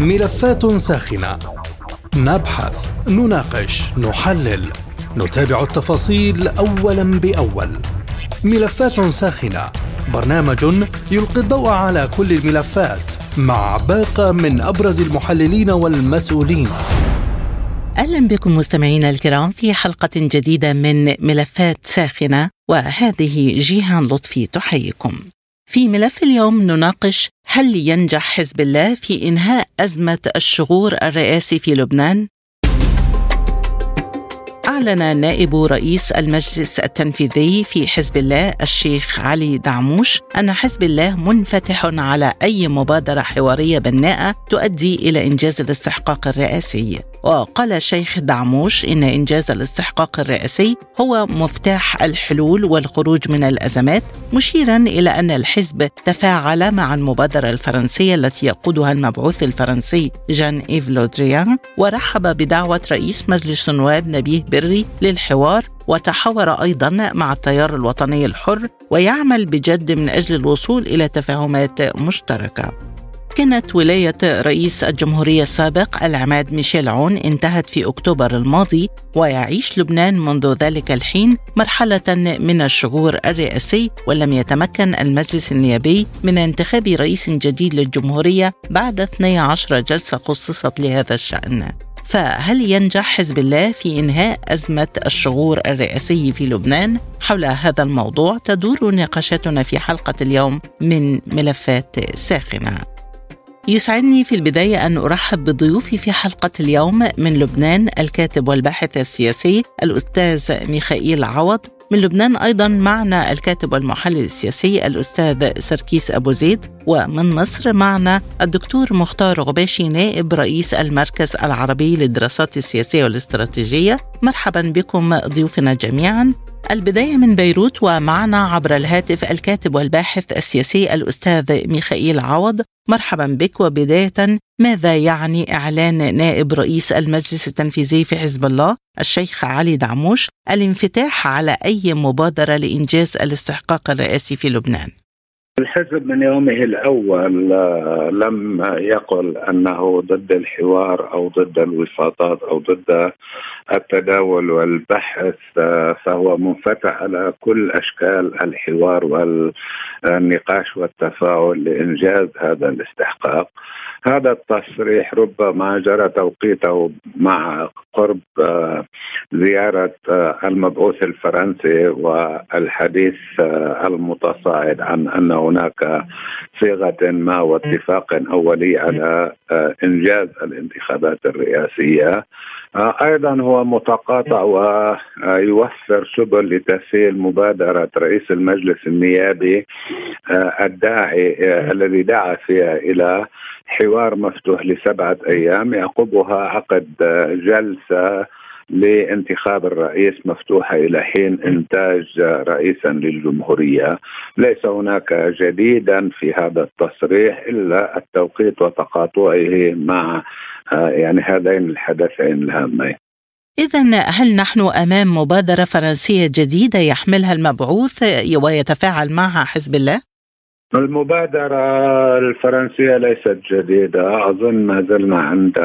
ملفات ساخنة. نبحث نناقش نحلل. نتابع التفاصيل اولا بأول. ملفات ساخنة. برنامج يلقي الضوء على كل الملفات مع باقة من أبرز المحللين والمسؤولين. أهلا بكم مستمعينا الكرام في حلقة جديدة من ملفات ساخنة وهذه جيهان لطفي تحييكم. في ملف اليوم نناقش هل ينجح حزب الله في إنهاء أزمة الشغور الرئاسي في لبنان؟ أعلن نائب رئيس المجلس التنفيذي في حزب الله الشيخ علي دعموش أن حزب الله منفتح على أي مبادرة حوارية بناءة تؤدي إلى إنجاز الاستحقاق الرئاسي وقال الشيخ دعموش إن إنجاز الاستحقاق الرئاسي هو مفتاح الحلول والخروج من الأزمات مشيرا إلى أن الحزب تفاعل مع المبادرة الفرنسية التي يقودها المبعوث الفرنسي جان إيف لودريان ورحب بدعوة رئيس مجلس النواب نبيه بري للحوار وتحاور أيضا مع التيار الوطني الحر ويعمل بجد من أجل الوصول إلى تفاهمات مشتركة. كانت ولاية رئيس الجمهورية السابق العماد ميشيل عون انتهت في أكتوبر الماضي ويعيش لبنان منذ ذلك الحين مرحلة من الشغور الرئاسي ولم يتمكن المجلس النيابي من انتخاب رئيس جديد للجمهورية بعد 12 جلسة خصصت لهذا الشأن فهل ينجح حزب الله في إنهاء أزمة الشغور الرئاسي في لبنان؟ حول هذا الموضوع تدور نقاشاتنا في حلقة اليوم من ملفات ساخنة. يسعدني في البداية أن أرحب بضيوفي في حلقة اليوم من لبنان الكاتب والباحث السياسي الأستاذ ميخائيل عوض. من لبنان أيضا معنا الكاتب والمحلل السياسي الأستاذ سركيس أبو زيد ومن مصر معنا الدكتور مختار غباشي نائب رئيس المركز العربي للدراسات السياسية والاستراتيجية. مرحبا بكم ضيوفنا جميعا. البداية من بيروت ومعنا عبر الهاتف الكاتب والباحث السياسي الأستاذ ميخائيل عوض مرحبا بك وبداية ماذا يعني إعلان نائب رئيس المجلس التنفيذي في حزب الله الشيخ علي دعموش الانفتاح على أي مبادرة لإنجاز الاستحقاق الرئاسي في لبنان؟ الحزب من يومه الأول آه، لم يقل أنه ضد الحوار أو ضد الوساطات أو ضد التداول والبحث آه، فهو منفتح على كل أشكال الحوار والنقاش والتفاعل لإنجاز هذا الاستحقاق. هذا التصريح ربما جرى توقيته مع قرب آه، زيارة آه، المبعوث الفرنسي والحديث آه، المتصاعد عن أن هناك صيغة ما واتفاق أولي على إنجاز الانتخابات الرئاسية. أيضا هو متقاطع ويوفر سبل لتسهيل مبادرة رئيس المجلس النيابي الداعي الذي دعا فيها إلى حوار مفتوح لسبعة أيام يعقبها عقد جلسة لانتخاب الرئيس مفتوحة إلى حين إنتاج رئيسا للجمهورية، ليس هناك جديدا في هذا التصريح إلا التوقيت وتقاطعه مع يعني هذين الحدثين الهامين. إذا هل نحن أمام مبادرة فرنسية جديدة يحملها المبعوث ويتفاعل معها حزب الله؟ المبادرة الفرنسية ليست جديدة. أظن ما زلنا عند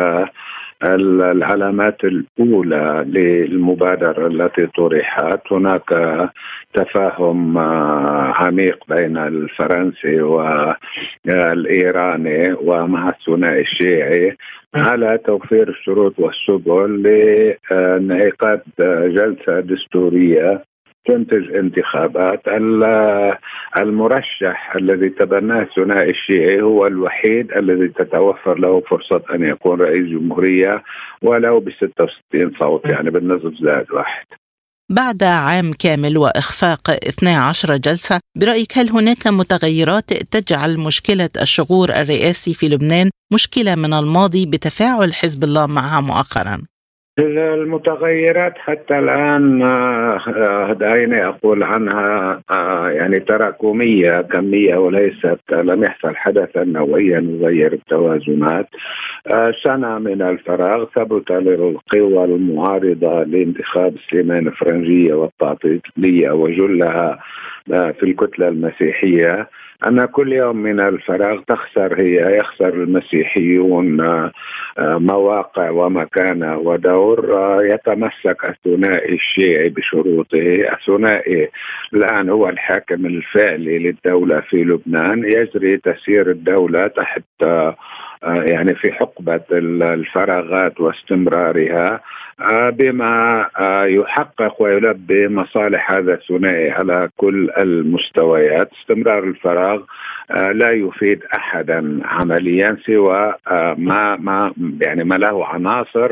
العلامات الأولى للمبادرة التي طرحت. هناك تفاهم عميق بين الفرنسي والإيراني ومع الثنائي الشيعي على توفير الشروط والسبل لإنعقاد جلسة دستورية تنتج انتخابات المرشح الذي تبناه الثنائي الشيعي هو الوحيد الذي تتوفر له فرصة أن يكون رئيس جمهورية ولو ب 66 صوت يعني بالنصف زائد واحد بعد عام كامل وإخفاق 12 جلسة برأيك هل هناك متغيرات تجعل مشكلة الشغور الرئاسي في لبنان مشكلة من الماضي بتفاعل حزب الله معها مؤخرا؟ المتغيرات حتى الآن آه، دعيني أقول عنها آه، يعني تراكميه كمية وليست لم يحصل حدثا نوعيا يغير التوازنات. آه، سنة من الفراغ ثبت للقوى المعارضة لانتخاب سليمان الفرنجيه والتعطيلية وجلها في الكتلة المسيحية. أن كل يوم من الفراغ تخسر هي يخسر المسيحيون آه، مواقع ومكانة ودور آه، يتمسك الثنائي الشيعي بشروطه. الثنائي الآن هو الحاكم الفعلي للدولة في لبنان. يجري تسيير الدولة تحت يعني في حقبة الفراغات واستمرارها آه، بما آه، يحقق ويلبي مصالح هذا الثنائي على كل المستويات. استمرار الفراغ آه، لا يفيد أحدا عمليا سوى ما ما يعني ما له عناصر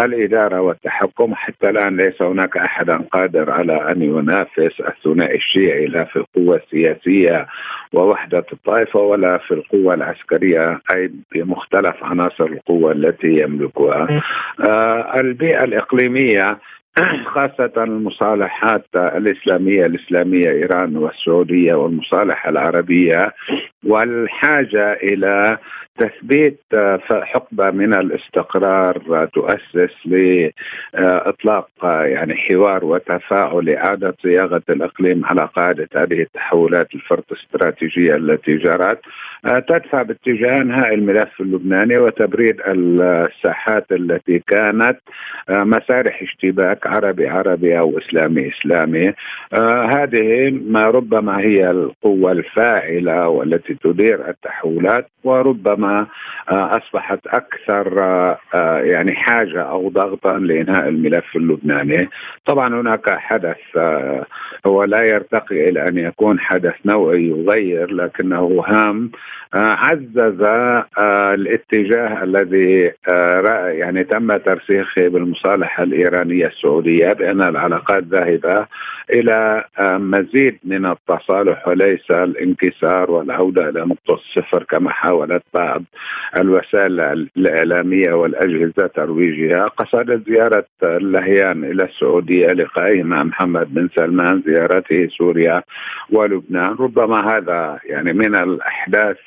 الإدارة والتحكم. حتى الآن ليس هناك أحدا قادر على أن ينافس الثنائي الشيعي لا في القوة السياسية ووحدة الطائفة ولا في القوة العسكرية. أي بمختلف عناصر القوة التي يملكها البيئة الإقليمية خاصة المصالحات الإسلامية الإسلامية إيران والسعودية والمصالحة العربية والحاجة إلى تثبيت حقبة من الاستقرار تؤسس لإطلاق يعني حوار وتفاعل إعادة صياغة الإقليم على قاعدة هذه التحولات الفرط استراتيجية التي جرت. تدفع باتجاه انهاء الملف اللبناني وتبريد الساحات التي كانت مسارح اشتباك عربي عربي أو إسلامي إسلامي. هذه ما ربما هي القوة الفاعلة والتي تدير التحولات وربما أصبحت أكثر يعني حاجة أو ضغطا لإنهاء الملف اللبناني. طبعا هناك حدث هو لا يرتقي إلى أن يكون حدث نوعي يغير لكنه هام. عزز آه، الاتجاه الذي آه، يعني تم ترسيخه بالمصالحة الإيرانية السعودية بأن العلاقات ذاهبة إلى آه، مزيد من التصالح وليس الانكسار والعودة إلى نقطه الصفر كما حاولت بعض الوسائل الإعلامية والأجهزة ترويجها قصدت زيارة اللهيان إلى السعودية لقائه مع محمد بن سلمان زيارته سوريا ولبنان. ربما هذا يعني من الأحداث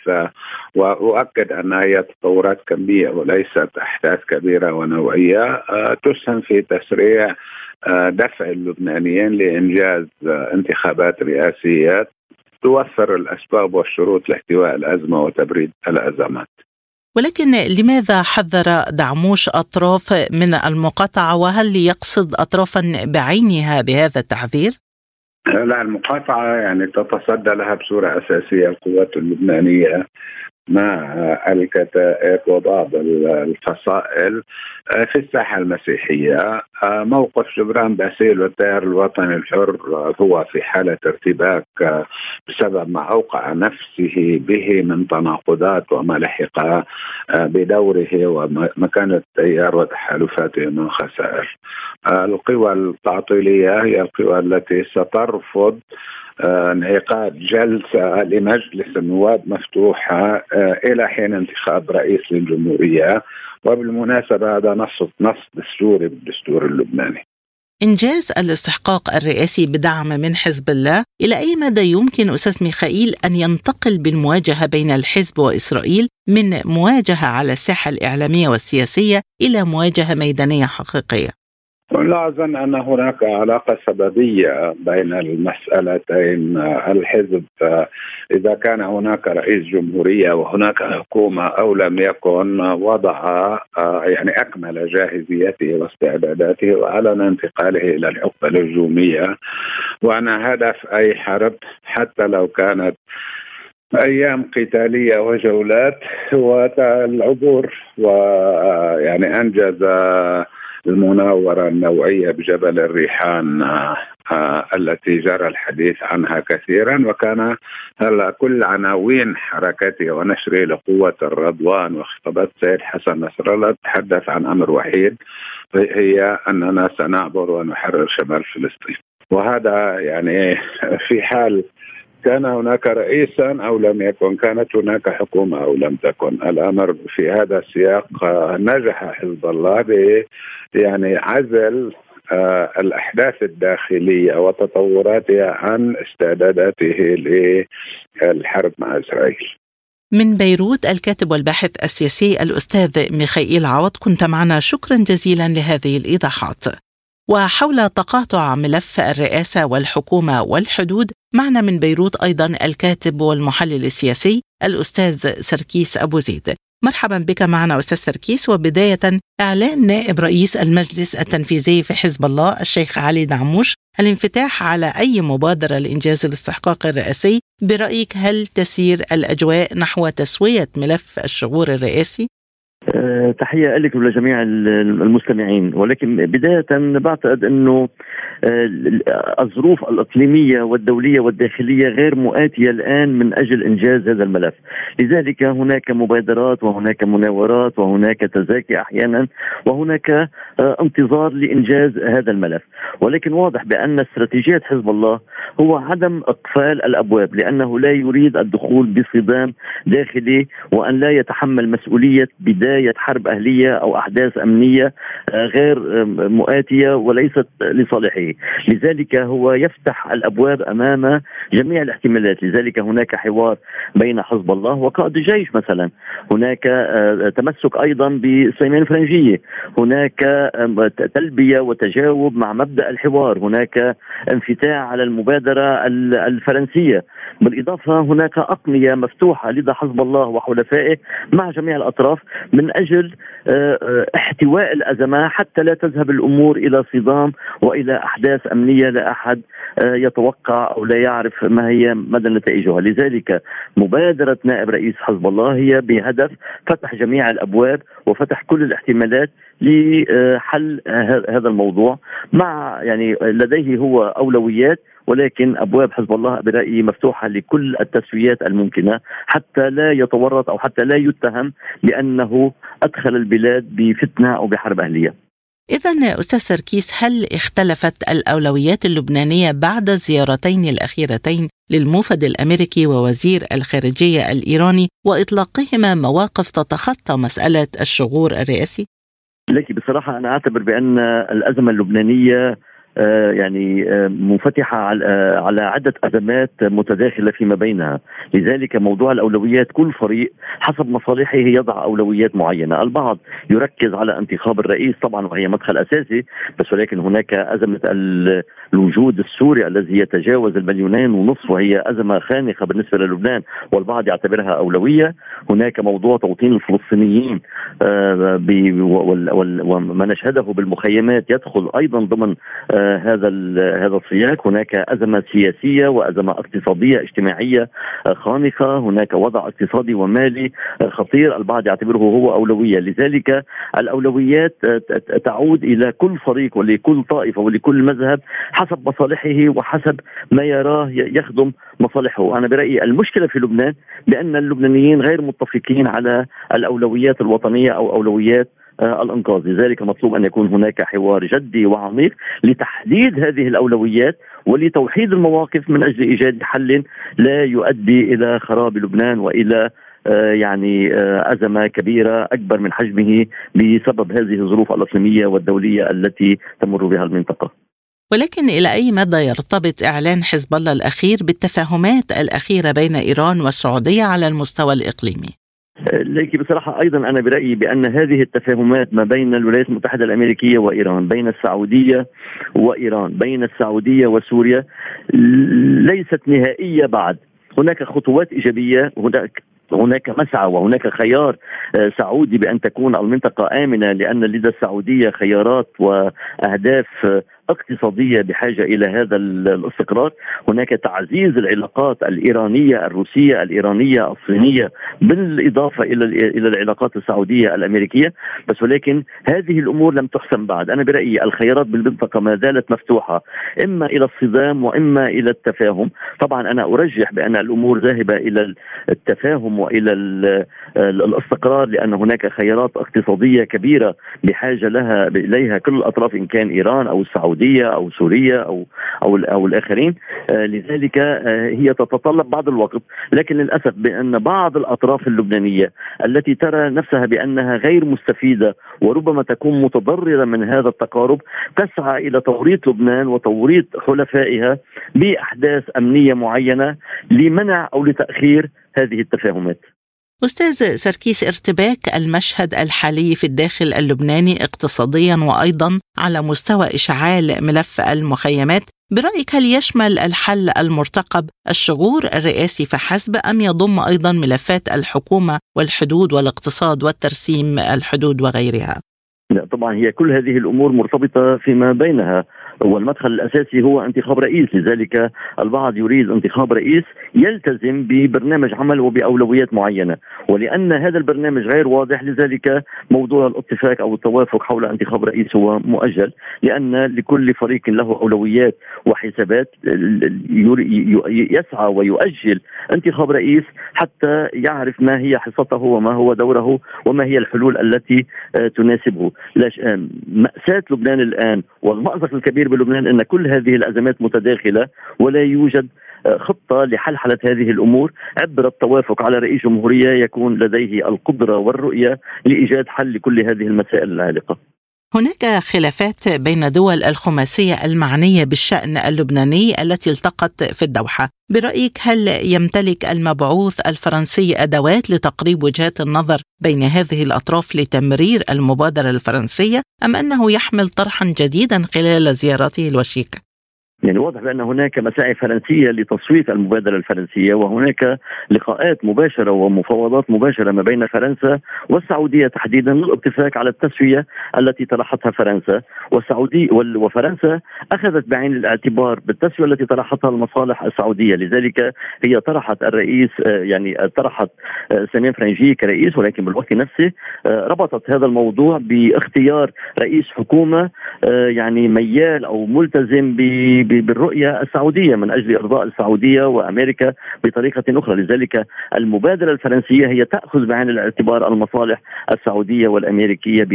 وأؤكد انها هي تطورات كمية وليست أحداث كبيرة ونوعية. آه، تسهم في تسريع آه، دفع اللبنانيين لإنجاز آه، انتخابات رئاسيه توفر الأسباب والشروط لاحتواء الأزمة وتبريد الأزمات. ولكن لماذا حذر دعموش أطراف من المقاطعة وهل يقصد اطرافا بعينها بهذا التحذير؟ لا المقاطعة يعني تتصدى لها بصورة أساسية القوات اللبنانية مع الكتائب وبعض الفصائل آه، في الساحة المسيحية. آه، موقف جبران باسيل والتيار الوطني الحر هو في حالة ارتباك آه، بسبب ما أوقع نفسه به من تناقضات وما لحق بدوره ومكانة التيار وتحالفاته من خسائر. القوى التعطيلية هي القوى التي سترفض آه، انعقاد جلسة لمجلس النواب مفتوحة آه، إلى حين انتخاب رئيس للجمهورية وبالمناسبة هذا نص نص دستوري بالدستور اللبناني إنجاز الاستحقاق الرئاسي بدعم من حزب الله إلى أي مدى يمكن أستاذ ميخائيل أن ينتقل بالمواجهة بين الحزب وإسرائيل من مواجهة على الساحة الإعلامية والسياسية إلى مواجهة ميدانية حقيقية؟ لا أظن أن هناك علاقة سببية بين المسألتين. الحزب إذا كان هناك رئيس جمهورية وهناك حكومة أو لم يكن وضع يعني أكمل جاهزيته واستعداداته وأعلن انتقاله إلى الحقبة الهجومية. وأن هدف أي حرب حتى لو كانت أيام قتالية وجولات هو العبور ويعني أنجز المناورة النوعية بجبل الريحان آه، التي جرى الحديث عنها كثيرا وكان هلا كل عناوين حركته ونشره لقوة الرضوان. وخطابات سيد حسن نصر الله تتحدث عن أمر وحيد هي أننا سنعبر ونحرر شمال فلسطين. وهذا يعني في حال كان هناك رئيسا أو لم يكن كانت هناك حكومة أو لم تكن الأمر في هذا السياق نجح حزب الله ب يعني عزل آه، الأحداث الداخلية وتطوراتها عن استعداداته للحرب مع إسرائيل. من بيروت الكاتب والباحث السياسي الأستاذ ميخائيل عوض كنت معنا شكرا جزيلا لهذه الإيضاحات. وحول تقاطع ملف الرئاسة والحكومة والحدود معنا من بيروت أيضا الكاتب والمحلل السياسي الأستاذ سركيس أبو زيد. مرحبا بك معنا أستاذ سركيس وبداية إعلان نائب رئيس المجلس التنفيذي في حزب الله الشيخ علي دعموش الانفتاح على أي مبادرة لإنجاز الاستحقاق الرئاسي؟ برأيك هل تسير الأجواء نحو تسوية ملف الشغور الرئاسي؟ أه تحية لك ولجميع المستمعين. ولكن بداية بعتقد أنه أه الظروف الإقليمية والدولية والداخلية غير مؤاتية الآن من أجل إنجاز هذا الملف. لذلك هناك مبادرات وهناك مناورات وهناك تزاكي أحيانا وهناك أه انتظار لإنجاز هذا الملف. ولكن واضح بأن استراتيجية حزب الله هو عدم إقفال الأبواب لأنه لا يريد الدخول بصدام داخلي وأن لا يتحمل مسؤولية بداية بداية حرب أهلية أو أحداث أمنية آه، غير مؤاتية وليست لصالحه، لذلك هو يفتح الأبواب أمام جميع الاحتمالات، لذلك هناك حوار بين حزب الله وقائد الجيش مثلا، هناك آه، تمسك أيضا بسليمان الفرنجيه، هناك تلبية وتجاوب مع مبدأ الحوار، هناك انفتاح على المبادرة الفرنسية، بالإضافة هناك أقنية مفتوحة لدى حزب الله وحلفائه مع جميع الأطراف من أجل آه، آه، احتواء الأزمة حتى لا تذهب الأمور إلى صدام وإلى أحداث أمنية لا أحد آه، يتوقع أو لا يعرف ما هي مدى نتائجها، لذلك مبادرة نائب رئيس حزب الله هي بهدف فتح جميع الأبواب وفتح كل الاحتمالات لحل هذا الموضوع مع يعني لديه هو أولويات ولكن أبواب حزب الله برايي مفتوحة لكل التسويات الممكنة حتى لا يتورط أو حتى لا يتهم بأنه أدخل البلاد بفتنة أو بحرب أهلية. إذا أستاذ سركيس هل اختلفت الأولويات اللبنانية بعد الزيارتين الأخيرتين للموفد الأمريكي ووزير الخارجية الإيراني وإطلاقهما مواقف تتخطى مسألة الشغور الرئاسي؟ لكن بصراحة أنا أعتبر بأن الأزمة اللبنانية يعني آه، منفتحة آه، على عدة أزمات متداخلة فيما بينها، لذلك موضوع الأولويات كل فريق حسب مصالحه يضع أولويات معينة، البعض يركز على انتخاب الرئيس طبعا وهي مدخل أساسي، بس ولكن هناك أزمة الوجود السوري الذي يتجاوز المليونين ونصف وهي أزمة خانقة بالنسبة للبنان والبعض يعتبرها أولوية، هناك موضوع توطين الفلسطينيين وما نشهده بالمخيمات يدخل أيضا ضمن هذا هذا السياق. هناك أزمة سياسية وأزمة اقتصادية اجتماعية خانقة. هناك وضع اقتصادي ومالي خطير. البعض يعتبره هو أولوية. لذلك الأولويات تعود إلى كل فريق ولكل طائفة ولكل مذهب حسب مصالحه وحسب ما يراه يخدم مصالحه. أنا برأيي المشكلة في لبنان بأن اللبنانيين غير متفقين على الأولويات الوطنية أو أولويات الانقاذ، لذلك مطلوب أن يكون هناك حوار جدي وعميق لتحديد هذه الأولويات ولتوحيد المواقف من أجل إيجاد حل لا يؤدي إلى خراب لبنان وإلى آه، يعني آه، أزمة كبيرة أكبر من حجمه بسبب هذه الظروف الإقليمية والدولية التي تمر بها المنطقة ولكن إلى أي مدى يرتبط إعلان حزب الله الأخير بالتفاهمات الأخيرة بين إيران والسعودية على المستوى الإقليمي؟ لكن بصراحة أيضا أنا برأيي بأن هذه التفاهمات ما بين الولايات المتحدة الأمريكية وإيران بين السعودية وإيران بين السعودية وسوريا ليست نهائية بعد. هناك خطوات إيجابية هناك هناك مسعى وهناك خيار آه، سعودي بأن تكون المنطقة آمنة لأن لدى السعودية خيارات وأهداف اقتصادية بحاجة إلى هذا الاستقرار، هناك تعزيز العلاقات الإيرانية الروسية الإيرانية الصينية بالإضافة إلى إلى العلاقات السعودية الأمريكية، بس ولكن هذه الأمور لم تحسم بعد، أنا برأيي الخيارات بالمنطقة ما زالت مفتوحة إما إلى الصدام وإما إلى التفاهم، طبعا أنا أرجح بأن الأمور ذاهبة إلى التفاهم وإلى الاستقرار لأن هناك خيارات اقتصادية كبيرة بحاجة لها إليها كل الأطراف إن كان إيران أو السعودية. السعوديه أو سوريا أو أو أو الآخرين. آه، لذلك آه، هي تتطلب بعض الوقت. لكن للأسف بأن بعض الأطراف اللبنانية التي ترى نفسها بأنها غير مستفيدة وربما تكون متضررة من هذا التقارب تسعى إلى توريط لبنان وتوريط حلفائها بأحداث أمنية معينة لمنع أو لتأخير هذه التفاهمات. أستاذ سركيس إرتباك المشهد الحالي في الداخل اللبناني اقتصاديا وأيضا على مستوى إشعال ملف المخيمات برأيك هل يشمل الحل المرتقب الشعور الرئاسي فحسب أم يضم أيضا ملفات الحكومة والحدود والاقتصاد والترسيم الحدود وغيرها؟ لا طبعا هي كل هذه الأمور مرتبطة فيما بينها والمدخل الأساسي هو انتخاب رئيس لذلك البعض يريد انتخاب رئيس يلتزم ببرنامج عمل وبأولويات معينة. ولأن هذا البرنامج غير واضح لذلك موضوع الاتفاق أو التوافق حول انتخاب رئيس هو مؤجل لأن لكل فريق له أولويات وحسابات يسعى ويؤجل انتخاب رئيس حتى يعرف ما هي حصته وما هو دوره وما هي الحلول التي تناسبه. مأساة لبنان الآن والمأزق الكبير بلبنان أن كل هذه الأزمات متداخلة ولا يوجد آه، خطة لحلحلة هذه الأمور عبر التوافق على رئيس جمهورية يكون لديه القدرة والرؤية لإيجاد حل لكل هذه المسائل العالقة. هناك خلافات بين دول الخماسية المعنية بالشأن اللبناني التي التقت في الدوحة برأيك هل يمتلك المبعوث الفرنسي أدوات لتقريب وجهات النظر بين هذه الأطراف لتمرير المبادرة الفرنسية أم أنه يحمل طرحا جديدا خلال زيارته الوشيكة؟ يعني واضح بأن هناك مساعي فرنسية لتصويت المبادرة الفرنسية وهناك لقاءات مباشرة ومفاوضات مباشرة ما بين فرنسا والسعودية تحديدا للاتفاق على التسوية التي طرحتها فرنسا. والسعوديه وفرنسا أخذت بعين الاعتبار بالتسوية التي طرحتها المصالح السعودية. لذلك هي طرحت الرئيس يعني طرحت سمين فرنجي كرئيس ولكن بالوقت نفسه ربطت هذا الموضوع باختيار رئيس حكومة يعني ميال أو ملتزم بالرؤية السعودية من أجل إرضاء السعودية وأمريكا بطريقة أخرى، لذلك المبادرة الفرنسية هي تأخذ بعين الاعتبار المصالح السعودية والأمريكية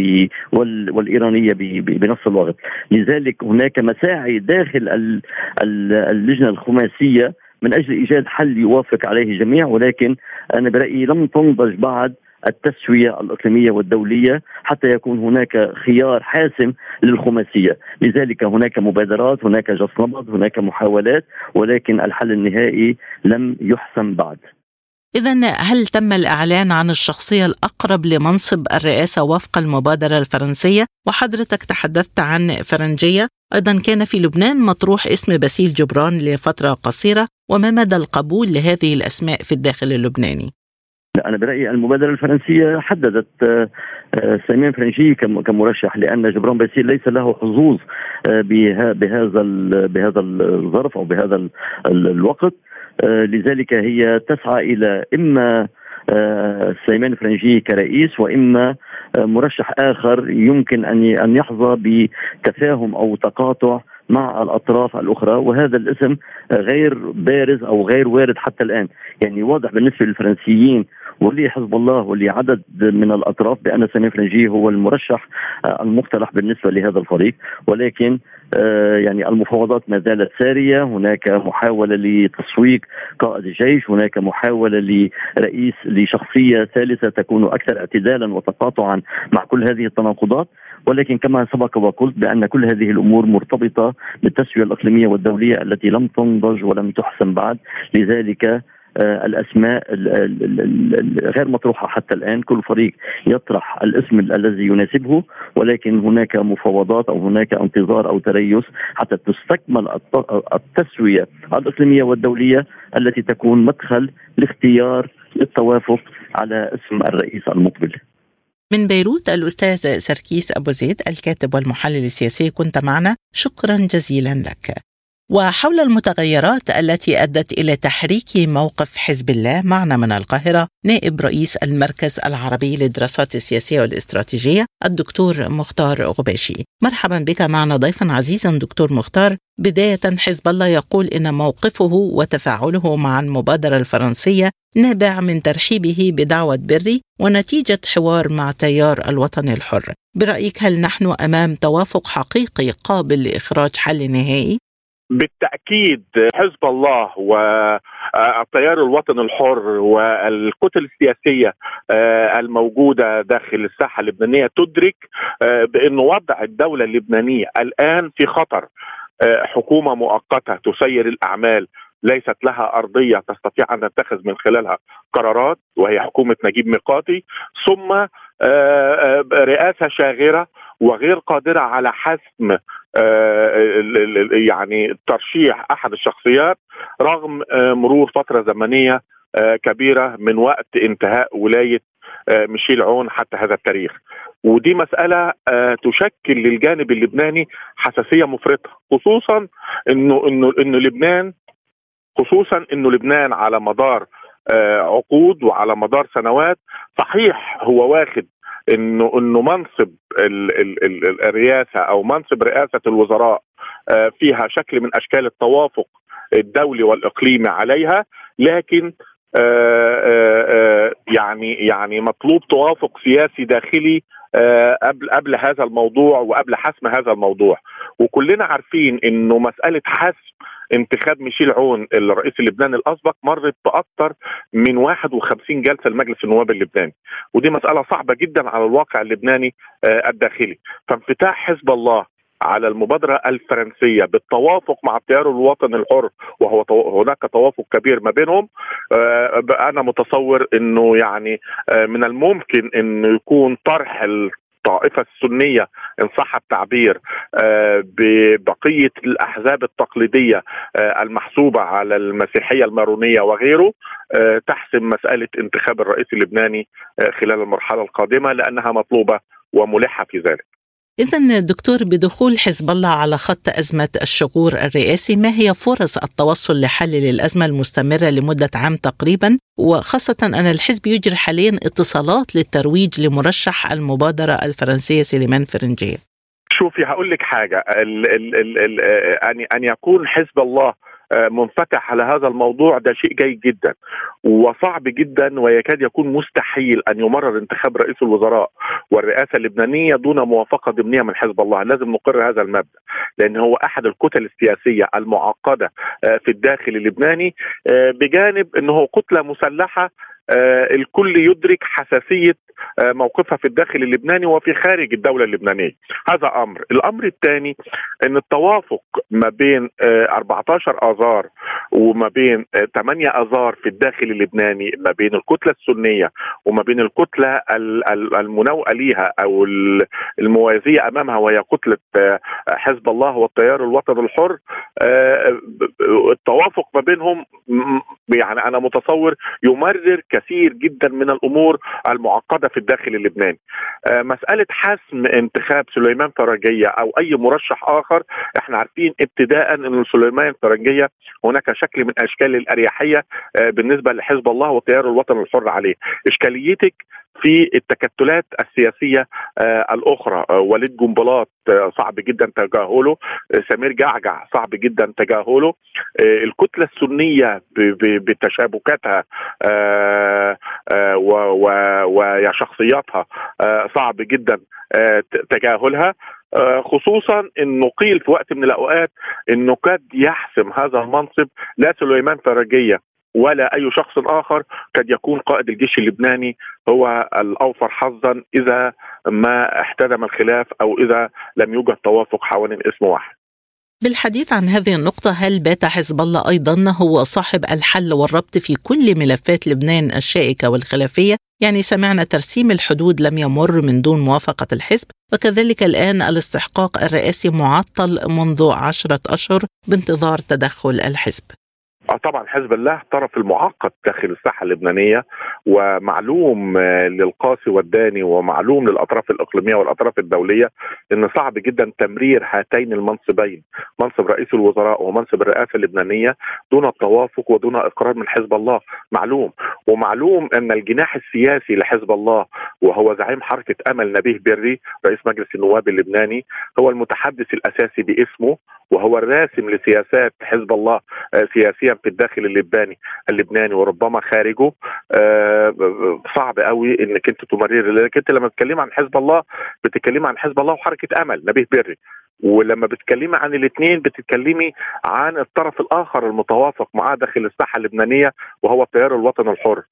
والإيرانية بنفس الوقت، لذلك هناك مساعي داخل اللجنة الخماسية من أجل إيجاد حل يوافق عليه الجميع ولكن أنا برأيي لم تنضج بعد التسوية الإقليمية والدولية حتى يكون هناك خيار حاسم للخماسية، لذلك هناك مبادرات، هناك نبض، هناك محاولات ولكن الحل النهائي لم يحسم بعد. إذا هل تم الإعلان عن الشخصية الأقرب لمنصب الرئاسة وفق المبادرة الفرنسية؟ وحضرتك تحدثت عن فرنجية، أيضا كان في لبنان مطروح اسم باسيل جبران لفترة قصيرة، وما مدى القبول لهذه الأسماء في الداخل اللبناني؟ أنا برأيي المبادرة الفرنسية حددت آه، آه، سليمان فرنجي كمرشح لأن جبران باسيل ليس له حظوظ آه، بهذا بهذا الظرف أو بهذا الوقت. لذلك هي تسعى إلى إما سليمان فرنجي كرئيس وإما مرشح آخر يمكن أن أن يحظى بتفاهم أو تقاطع مع الأطراف الأخرى. وهذا الاسم غير بارز أو غير وارد حتى الآن. يعني واضح بالنسبة للفرنسيين واللي حزب الله واللي عدد من الأطراف بأن سامي فرنجي هو المرشح آه، المقترح بالنسبة لهذا الفريق. ولكن آه، يعني المفاوضات ما زالت سارية، هناك محاولة لتسويق قائد الجيش، هناك محاولة لرئيس لشخصية ثالثة تكون أكثر اعتدالا وتقاطعا مع كل هذه التناقضات، ولكن كما سبق وقلت بأن كل هذه الأمور مرتبطة بالتسوية الإقليمية والدولية التي لم تنضج ولم تحسن بعد، لذلك الأسماء غير مطروحة. حتى الآن كل فريق يطرح الاسم الذي يناسبه ولكن هناك مفاوضات أو هناك انتظار أو تريث حتى تستكمل التسوية الإقليمية والدولية التي تكون مدخل لاختيار التوافق على اسم الرئيس المقبل. من بيروت الأستاذ سركيس أبو زيد الكاتب والمحلل السياسي كنت معنا. شكرا جزيلا لك. وحول المتغيرات التي أدت إلى تحريك موقف حزب الله معنا من القاهرة نائب رئيس المركز العربي للدراسات السياسية والاستراتيجية الدكتور مختار غباشي. مرحبا بك معنا ضيفا عزيزا دكتور مختار. بداية حزب الله يقول إن موقفه وتفاعله مع المبادرة الفرنسية نابع من ترحيبه بدعوة بري ونتيجة حوار مع تيار الوطن الحر. برأيك هل نحن أمام توافق حقيقي قابل لإخراج حل نهائي؟ بالتأكيد حزب الله والتيار الوطني الحر والكتل السياسية آه، الموجودة داخل الساحة اللبنانية تدرك آه، بأن وضع الدولة اللبنانية الآن في خطر. آه، حكومة مؤقتة تسير الأعمال ليست لها أرضية تستطيع أن تتخذ من خلالها قرارات وهي حكومة نجيب ميقاتي ثم رئاسة شاغرة وغير قادرة على حسم يعني ترشيح أحد الشخصيات رغم مرور فترة زمنية كبيرة من وقت انتهاء ولاية ميشيل عون حتى هذا التاريخ. ودي مسألة تشكل للجانب اللبناني حساسية مفرطة خصوصا إنه إنه إنه لبنان خصوصا إنه لبنان على مدار عقود وعلى مدار سنوات. صحيح هو واخد انه إنه منصب ال ال ال الرئاسة أو منصب رئاسة الوزراء فيها شكل من أشكال التوافق الدولي والإقليمي عليها لكن يعني يعني مطلوب توافق سياسي داخلي قبل قبل هذا الموضوع وقبل حسم هذا الموضوع. وكلنا عارفين إنه مسألة حسم انتخاب ميشيل عون الرئيس اللبناني الأسبق مرت بأكثر من 51 جلسة لمجلس النواب اللبناني. ودي مسألة صعبة جدا على الواقع اللبناني الداخلي. فانفتاح حزب الله على المبادرة الفرنسية بالتوافق مع التيار الوطني الحر وهو هناك توافق كبير ما بينهم أنا متصور أنه يعني من الممكن أنه يكون طرح الطائفة السنية إن صح التعبير ببقية الأحزاب التقليدية المحسوبة على المسيحية المارونية وغيره تحسم مسألة انتخاب الرئيس اللبناني خلال المرحلة القادمة لأنها مطلوبة وملحة في ذلك. إذا دكتور بدخول حزب الله على خط أزمة الشغور الرئاسي ما هي فرص التوصل لحل للأزمة المستمرة لمدة عام تقريبا؟ وخاصة أن الحزب يجري حاليا اتصالات للترويج لمرشح المبادرة الفرنسية سليمان فرنجية شوفي هقول لك حاجة. ال ال ال ال أن أن يكون حزب الله منفتح على هذا الموضوع ده شيء جيد جدا. وصعب جدا ويكاد يكون مستحيل أن يمرر انتخاب رئيس الوزراء والرئاسة اللبنانية دون موافقة ضمنية من حزب الله، لازم نقر هذا المبدأ لأن هو أحد الكتل السياسية المعقدة في الداخل اللبناني بجانب إنه كتله مسلحة الكل يدرك حساسية موقفها في الداخل اللبناني وفي خارج الدولة اللبنانية. هذا أمر. الأمر الثاني إن التوافق ما بين 14 آذار وما بين 8 آذار في الداخل اللبناني ما بين الكتلة السنية وما بين الكتلة المنوئه ليها أو الموازية أمامها وهي كتلة حزب الله والتيار الوطني الحر التوافق ما بينهم يعني أنا متصور يمرر كثير جدا من الأمور المعقده في الداخل اللبناني. مسألة حسم انتخاب سليمان فرنجيه أو أي مرشح آخر إحنا عارفين ابتداء إن سليمان فرنجيه هناك شكل من أشكال الأريحية بالنسبة لحزب الله والتيار الوطني الحر عليه. إشكاليتك في التكتلات السياسية آه الأخرى. آه وليد جنبلاط آه صعب جدا تجاهله سمير جعجع صعب جدا تجاهله الكتلة السنية بتشابكاتها وشخصياتها صعب جدا تجاهلها خصوصا إنه قيل في وقت من الأوقات إنه قد يحسم هذا المنصب لا سليمان فرجية. ولا أي شخص آخر قد يكون قائد الجيش اللبناني هو الأوفر حظا إذا ما احتدم الخلاف أو إذا لم يوجد توافق حوالين اسم واحد. بالحديث عن هذه النقطة هل بات حزب الله أيضا هو صاحب الحل والربط في كل ملفات لبنان الشائكة والخلافية؟ يعني سمعنا ترسيم الحدود لم يمر من دون موافقة الحزب وكذلك الآن الاستحقاق الرئاسي معطل منذ عشرة أشهر بانتظار تدخل الحزب طبعا حزب الله طرف المعقد داخل الساحة اللبنانية ومعلوم للقاسي والداني ومعلوم للأطراف الإقليمية والأطراف الدولية إن صعب جدا تمرير هاتين المنصبين منصب رئيس الوزراء ومنصب الرئاسة اللبنانية دون التوافق ودون إقرار من حزب الله. معلوم. ومعلوم إن الجناح السياسي لحزب الله وهو زعيم حركة أمل نبيه بري رئيس مجلس النواب اللبناني هو المتحدث الأساسي باسمه وهو الراسم لسياسات حزب الله سياسيا في الداخل اللبناني اللبناني وربما خارجه. صعب قوي إنك أنت تمرر لأنك أنت لما بتتكلم عن حزب الله بتتكلمي عن حزب الله وحركة أمل نبيه بري. ولما بتتكلمي عن الاثنين بتتكلمي عن الطرف الآخر المتوافق معاه داخل الساحة اللبنانية وهو التيار الوطني الحر.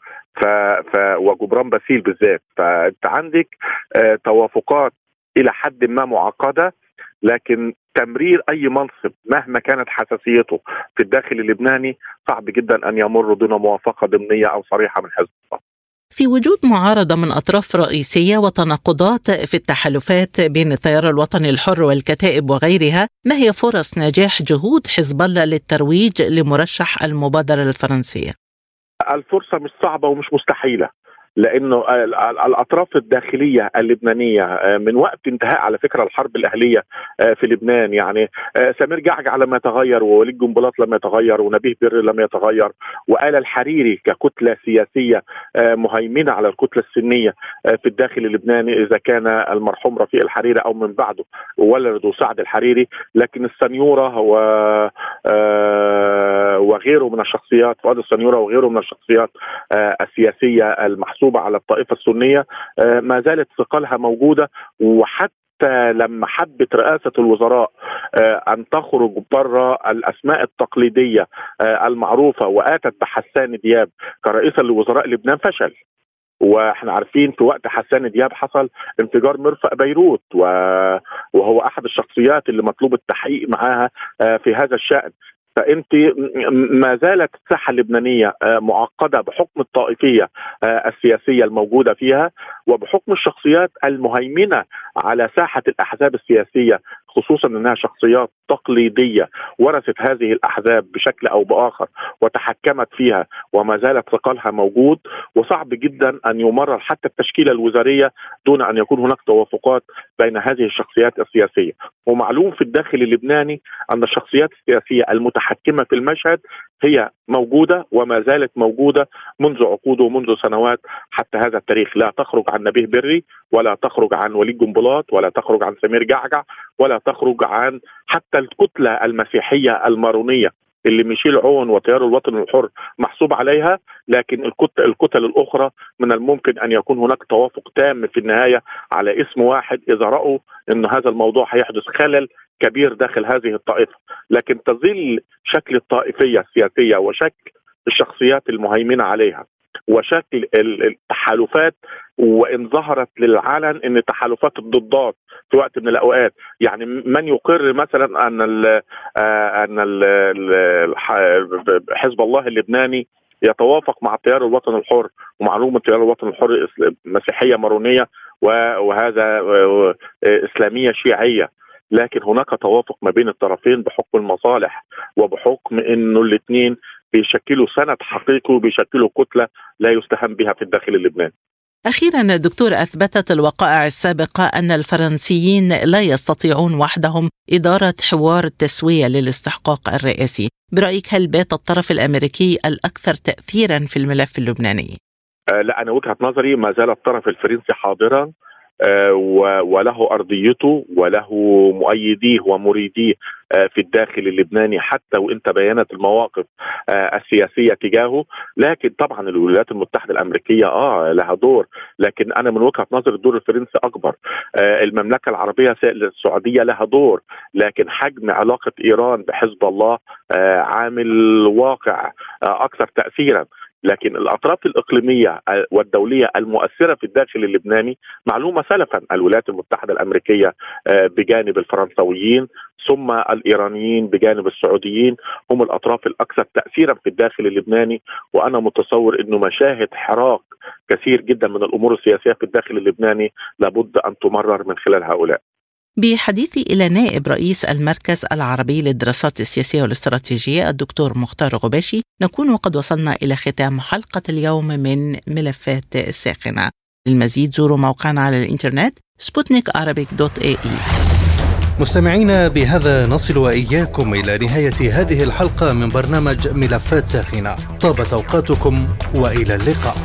ف... ف... وجبران باسيل بالذات. فأنت عندك آه توافقات إلى حد ما معقدة. لكن تمرير أي منصب مهما كانت حساسيته في الداخل اللبناني صعب جدا أن يمر دون موافقة ضمنية أو صريحة من حزب الله. في وجود معارضة من أطراف رئيسية وتناقضات في التحالفات بين التيار الوطني الحر والكتائب وغيرها ما هي فرص نجاح جهود حزب الله للترويج لمرشح المبادرة الفرنسية؟ الفرصة مش صعبة ومش مستحيلة لأنه الأطراف الداخلية اللبنانية آه، من وقت انتهاء على فكرة الحرب الأهلية آه، في لبنان يعني آه، سمير جعجع لم يتغير ووليد جنبلاط لم يتغير ونبيه بر لم يتغير وآل الحريري ككتلة سياسية مهيمنة على الكتلة السنية في الداخل اللبناني إذا كان المرحوم رفيق الحريري أو من بعده ولده سعد الحريري لكن السنيورة و وغيره من الشخصيات فؤاد السنيورة وغيره من الشخصيات السياسية المحسوسه المنصوبه على الطائفة السنية آه، ما زالت ثقلها موجودة وحتى لما حبت رئاسة الوزراء آه، أن تخرج بره الأسماء التقليدية آه، المعروفة وآتت بحسان دياب كرئيسا لوزراء لبنان فشل. وإحنا عارفين في وقت حسان دياب حصل انفجار مرفأ بيروت وهو أحد الشخصيات اللي مطلوب التحقيق معاها في هذا الشأن. فأنت ما زالت الساحة اللبنانية آه، معقدة بحكم الطائفية آه، السياسية الموجودة فيها وبحكم الشخصيات المهيمنة على ساحة الأحزاب السياسية خصوصا إنها شخصيات تقليدية ورثت هذه الأحزاب بشكل أو بآخر وتحكمت فيها وما زالت ثقلها موجود. وصعب جدا أن يمرر حتى التشكيلة الوزارية دون أن يكون هناك توافقات بين هذه الشخصيات السياسية. ومعلوم في الداخل اللبناني أن الشخصيات السياسية المتحكمة في المشهد هي موجودة وما زالت موجودة منذ عقود ومنذ سنوات حتى هذا التاريخ. لا تخرج عن نبيه بري ولا تخرج عن وليد جنبلاط ولا تخرج عن سمير جعجع ولا تخرج عن حتى الكتلة المسيحية المارونية. اللي ميشيل عون وتيار الوطن الحر محسوب عليها لكن الكتل, الكتل الأخرى من الممكن أن يكون هناك توافق تام في النهاية على اسم واحد إذا رأوا إن هذا الموضوع هيحدث خلل كبير داخل هذه الطائفة. لكن تظل شكل الطائفية السياسية وشكل الشخصيات المهيمنة عليها وشكل التحالفات وإن ظهرت للعلن إن تحالفات الضدات في وقت من الأوقات. يعني من يقر مثلا أن آه، أن حزب الله اللبناني يتوافق مع التيار الوطني الحر ومعلومه التيار الوطني الحر مسيحية مارونية وهذا آه، إسلامية شيعية. لكن هناك توافق ما بين الطرفين بحكم المصالح وبحكم إنه الاثنين بيشكلوا سند حقيقي وبيشكلوا كتلة لا يستهان بها في الداخل اللبناني. أخيرا دكتور أثبتت الوقائع السابقة أن الفرنسيين لا يستطيعون وحدهم إدارة حوار التسوية للاستحقاق الرئاسي برأيك هل بات الطرف الأمريكي الأكثر تأثيرا في الملف اللبناني؟ آه لا أنا وجهة نظري ما زال الطرف الفرنسي حاضرا آه، وله أرضيته وله مؤيديه ومريديه آه، في الداخل اللبناني حتى وإن تبينت المواقف آه، السياسية تجاهه. لكن طبعا الولايات المتحدة الأمريكية آه لها دور. لكن أنا من وجهة نظري الدور الفرنسي أكبر. المملكة العربية السعودية لها دور. لكن حجم علاقة إيران بحزب الله عامل واقع أكثر تاثيرا. لكن الأطراف الإقليمية والدولية المؤثرة في الداخل اللبناني معلومة سلفا الولايات المتحدة الأمريكية آه، بجانب الفرنسويين ثم الإيرانيين بجانب السعوديين هم الأطراف الأكثر تاثيرا في الداخل اللبناني وأنا متصور إنه مشاهد حراك كثير جدا من الأمور السياسية في الداخل اللبناني لابد أن تمرر من خلال هؤلاء. بحديثي إلى نائب رئيس المركز العربي للدراسات السياسية والاستراتيجية الدكتور مختار غباشي نكون وقد وصلنا إلى ختام حلقة اليوم من ملفات ساخنة. للمزيد زوروا موقعنا على الإنترنت سبوتنيك dot AE. مستمعينا بهذا نصل وإياكم إلى نهاية هذه الحلقة من برنامج ملفات ساخنة. طابت أوقاتكم وإلى اللقاء.